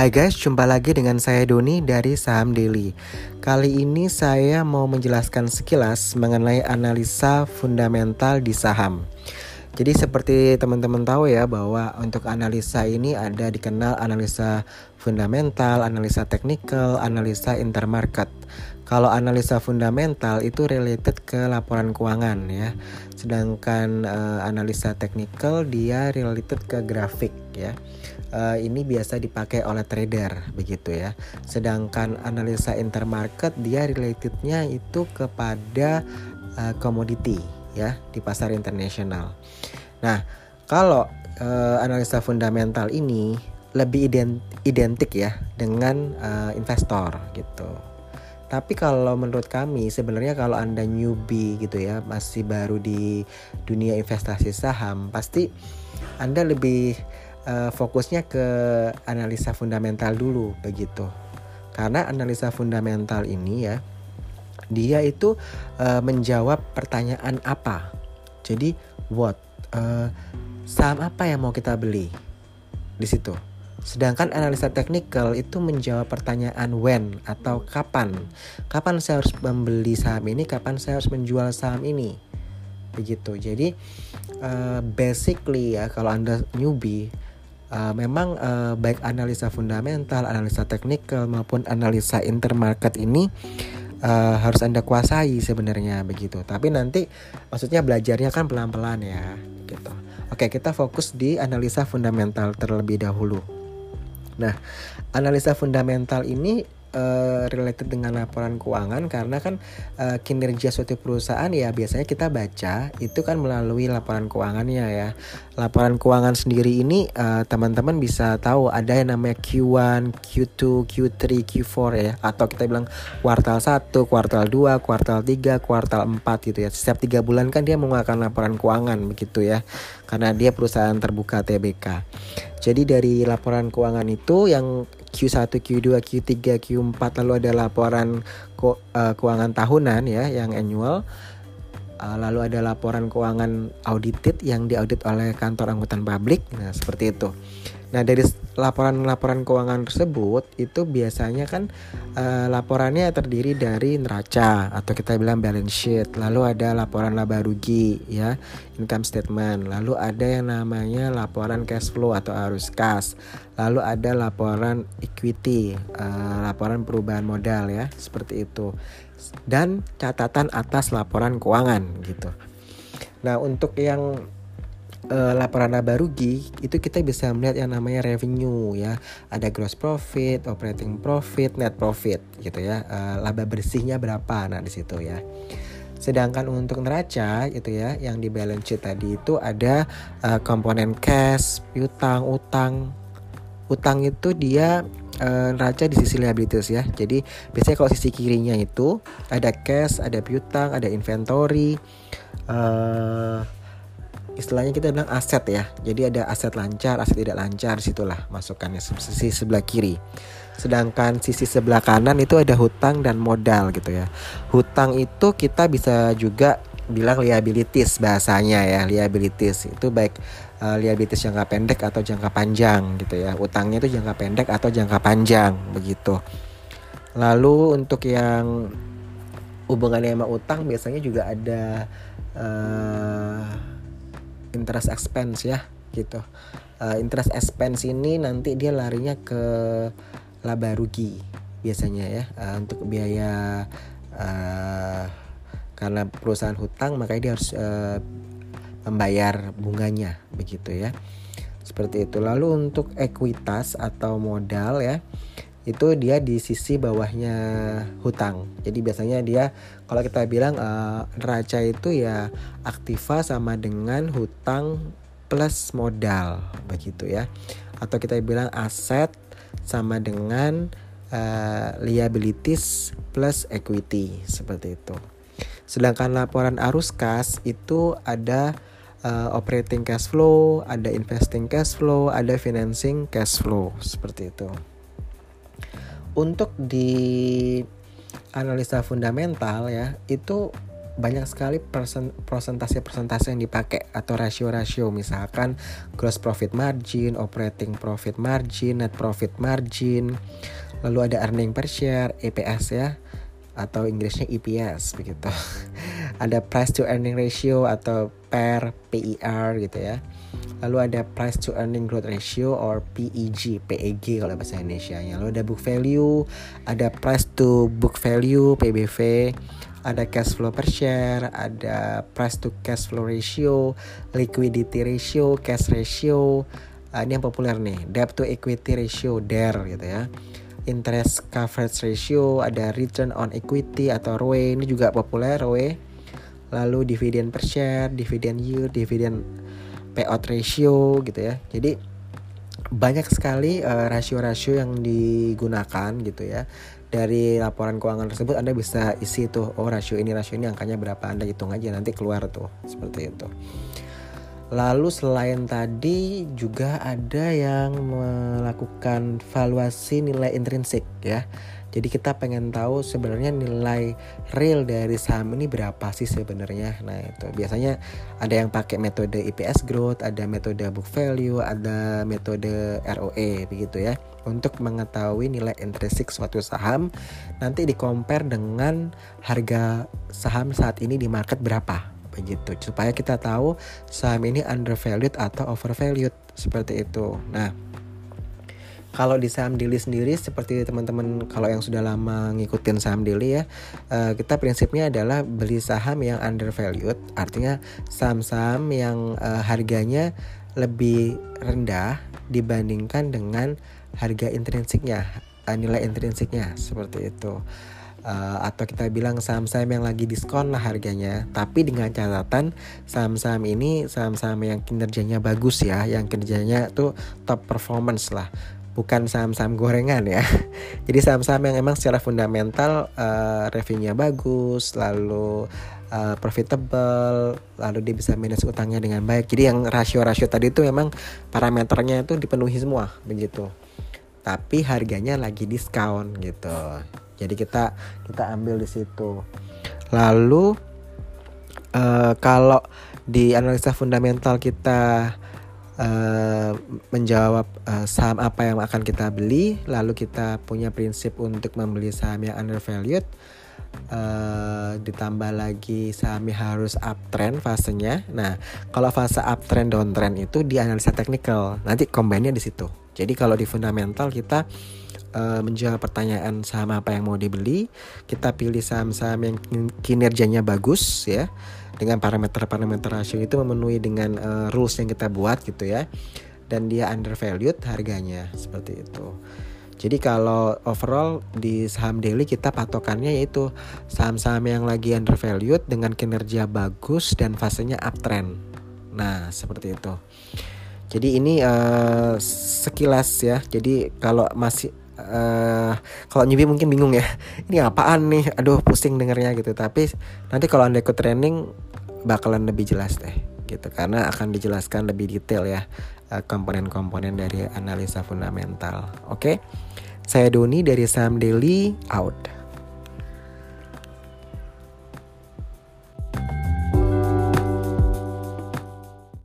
Hai guys, jumpa lagi dengan saya Doni dari Saham Daily. Kali ini saya mau menjelaskan sekilas mengenai analisa fundamental di saham. Jadi seperti teman-teman tahu ya bahwa untuk analisa ini ada dikenal analisa fundamental, analisa teknikal, analisa intermarket. Kalau analisa fundamental itu related ke laporan keuangan ya. Sedangkan uh, analisa teknikal dia related ke grafik ya uh, ini biasa dipakai oleh trader begitu ya. Sedangkan analisa intermarket dia relatednya itu kepada uh, komoditi ya di pasar internasional. Nah, kalau uh, analisa fundamental ini lebih identik ya dengan uh, investor gitu. Tapi kalau menurut kami sebenarnya kalau Anda newbie gitu ya, masih baru di dunia investasi saham, pasti Anda lebih uh, fokusnya ke analisa fundamental dulu begitu. Karena analisa fundamental ini ya dia itu uh, menjawab pertanyaan apa. Jadi what uh, saham apa yang mau kita beli di situ. Sedangkan analisa teknikal itu menjawab pertanyaan when atau kapan. Kapan saya harus membeli saham ini, kapan saya harus menjual saham ini. Begitu. Jadi uh, basically ya kalau Anda newbie uh, memang uh, baik analisa fundamental, analisa teknikal maupun analisa intermarket ini uh, harus anda kuasai sebenarnya begitu. Tapi nanti maksudnya belajarnya kan pelan-pelan ya, gitu. Oke kita fokus di analisa fundamental terlebih dahulu. Nah, analisa fundamental ini uh, related dengan laporan keuangan karena kan uh, kinerja suatu perusahaan ya biasanya kita baca itu kan melalui laporan keuangannya ya. Laporan keuangan sendiri ini uh, teman-teman bisa tahu ada yang namanya Q1, Q2, Q3, Q4 ya atau kita bilang kuartal 1, kuartal 2, kuartal 3, kuartal 4 gitu ya. Setiap tiga bulan kan dia mengeluarkan laporan keuangan begitu ya. Karena dia perusahaan terbuka TBK. Jadi dari laporan keuangan itu yang Q1, Q2, Q3, Q4 lalu ada laporan ke, uh, keuangan tahunan ya yang annual. Uh, lalu ada laporan keuangan audited yang diaudit oleh kantor angkutan publik. Nah, seperti itu. Nah, dari laporan-laporan keuangan tersebut itu biasanya kan uh, laporannya terdiri dari neraca atau kita bilang balance sheet, lalu ada laporan laba rugi ya, income statement, lalu ada yang namanya laporan cash flow atau arus kas, lalu ada laporan equity, uh, laporan perubahan modal ya, seperti itu. Dan catatan atas laporan keuangan gitu. Nah, untuk yang uh, laporan laba rugi itu kita bisa melihat yang namanya revenue ya. Ada gross profit operating profit net profit gitu ya. Uh, laba bersihnya berapa nah di situ ya. Sedangkan untuk neraca gitu ya yang di balance sheet tadi itu ada uh, komponen cash piutang utang. Utang itu dia neraca di sisi liabilities ya. Jadi biasanya kalau sisi kirinya itu ada cash, ada piutang, ada inventory, uh, istilahnya kita bilang aset ya. Jadi ada aset lancar, aset tidak lancar, situlah masukannya sisi sebelah kiri. Sedangkan sisi sebelah kanan itu ada hutang dan modal gitu ya. Hutang itu kita bisa juga bilang liabilities bahasanya ya, liabilities itu baik uh, liabilities jangka pendek atau jangka panjang gitu ya. Utangnya itu jangka pendek atau jangka panjang begitu. Lalu untuk yang hubungannya sama utang biasanya juga ada uh, interest expense ya gitu. Uh, interest expense ini nanti dia larinya ke laba rugi biasanya ya. Uh, untuk biaya uh, karena perusahaan hutang makanya dia harus uh, membayar bunganya begitu ya. Seperti itu. Lalu untuk ekuitas atau modal ya itu dia di sisi bawahnya hutang. Jadi biasanya dia kalau kita bilang uh, itu ya aktiva sama dengan hutang plus modal begitu ya. Atau kita bilang aset sama dengan uh, liabilities plus equity seperti itu. Sedangkan laporan arus kas itu ada uh, operating cash flow, ada investing cash flow, ada financing cash flow seperti itu untuk di analisa fundamental ya itu banyak sekali persentase-persentase yang dipakai atau rasio-rasio misalkan gross profit margin, operating profit margin, net profit margin, lalu ada earning per share, EPS ya atau Inggrisnya EPS begitu. ada price to earning ratio atau PER, PER gitu ya. Lalu ada price to earning growth ratio or PEG, PEG kalau bahasa Indonesia. Lalu ada book value, ada price to book value, PBV, ada cash flow per share, ada price to cash flow ratio, liquidity ratio, cash ratio. Uh, ini yang populer nih, debt to equity ratio, DER gitu ya interest coverage ratio, ada return on equity atau ROE ini juga populer ROE. Lalu dividen per share, dividen yield, dividen payout ratio gitu ya. Jadi banyak sekali eh, rasio-rasio yang digunakan gitu ya. Dari laporan keuangan tersebut Anda bisa isi tuh oh rasio ini rasio ini angkanya berapa Anda hitung aja nanti keluar tuh seperti itu. Lalu selain tadi juga ada yang melakukan valuasi nilai intrinsik ya. Jadi kita pengen tahu sebenarnya nilai real dari saham ini berapa sih sebenarnya. Nah, itu biasanya ada yang pakai metode EPS growth, ada metode book value, ada metode ROE begitu ya. Untuk mengetahui nilai intrinsik suatu saham nanti di compare dengan harga saham saat ini di market berapa begitu supaya kita tahu saham ini undervalued atau overvalued seperti itu. Nah, kalau di saham daily sendiri seperti teman-teman kalau yang sudah lama ngikutin saham daily ya uh, kita prinsipnya adalah beli saham yang undervalued artinya saham-saham yang uh, harganya lebih rendah dibandingkan dengan harga intrinsiknya uh, nilai intrinsiknya seperti itu uh, atau kita bilang saham-saham yang lagi diskon lah harganya. Tapi dengan catatan saham-saham ini saham-saham yang kinerjanya bagus ya, yang kinerjanya tuh top performance lah. Bukan saham-saham gorengan ya. Jadi saham-saham yang emang secara fundamental uh, revenue-nya bagus, lalu uh, profitable, lalu dia bisa manage utangnya dengan baik. Jadi yang rasio-rasio tadi itu memang parameternya itu dipenuhi semua begitu. Tapi harganya lagi diskon gitu. Jadi kita kita ambil di situ. Lalu uh, kalau di analisa fundamental kita uh, menjawab uh, saham apa yang akan kita beli, lalu kita punya prinsip untuk membeli saham yang undervalued. Uh, ditambah lagi sahamnya harus uptrend fasenya. Nah, kalau fase uptrend downtrend itu di analisa teknikal. Nanti combine-nya di situ. Jadi kalau di fundamental kita menjawab pertanyaan saham apa yang mau dibeli, kita pilih saham-saham yang kinerjanya bagus ya dengan parameter-parameter rasio itu memenuhi dengan uh, rules yang kita buat gitu ya dan dia undervalued harganya seperti itu. Jadi kalau overall di saham daily kita patokannya yaitu saham-saham yang lagi undervalued dengan kinerja bagus dan fasenya uptrend. Nah, seperti itu. Jadi ini uh, sekilas ya. Jadi kalau masih uh, kalau newbie mungkin bingung ya. Ini apaan nih? Aduh pusing dengernya gitu. Tapi nanti kalau anda ikut training bakalan lebih jelas deh gitu. Karena akan dijelaskan lebih detail ya eh, komponen-komponen dari analisa fundamental. Oke? Okay? saya Doni dari Sam Daily out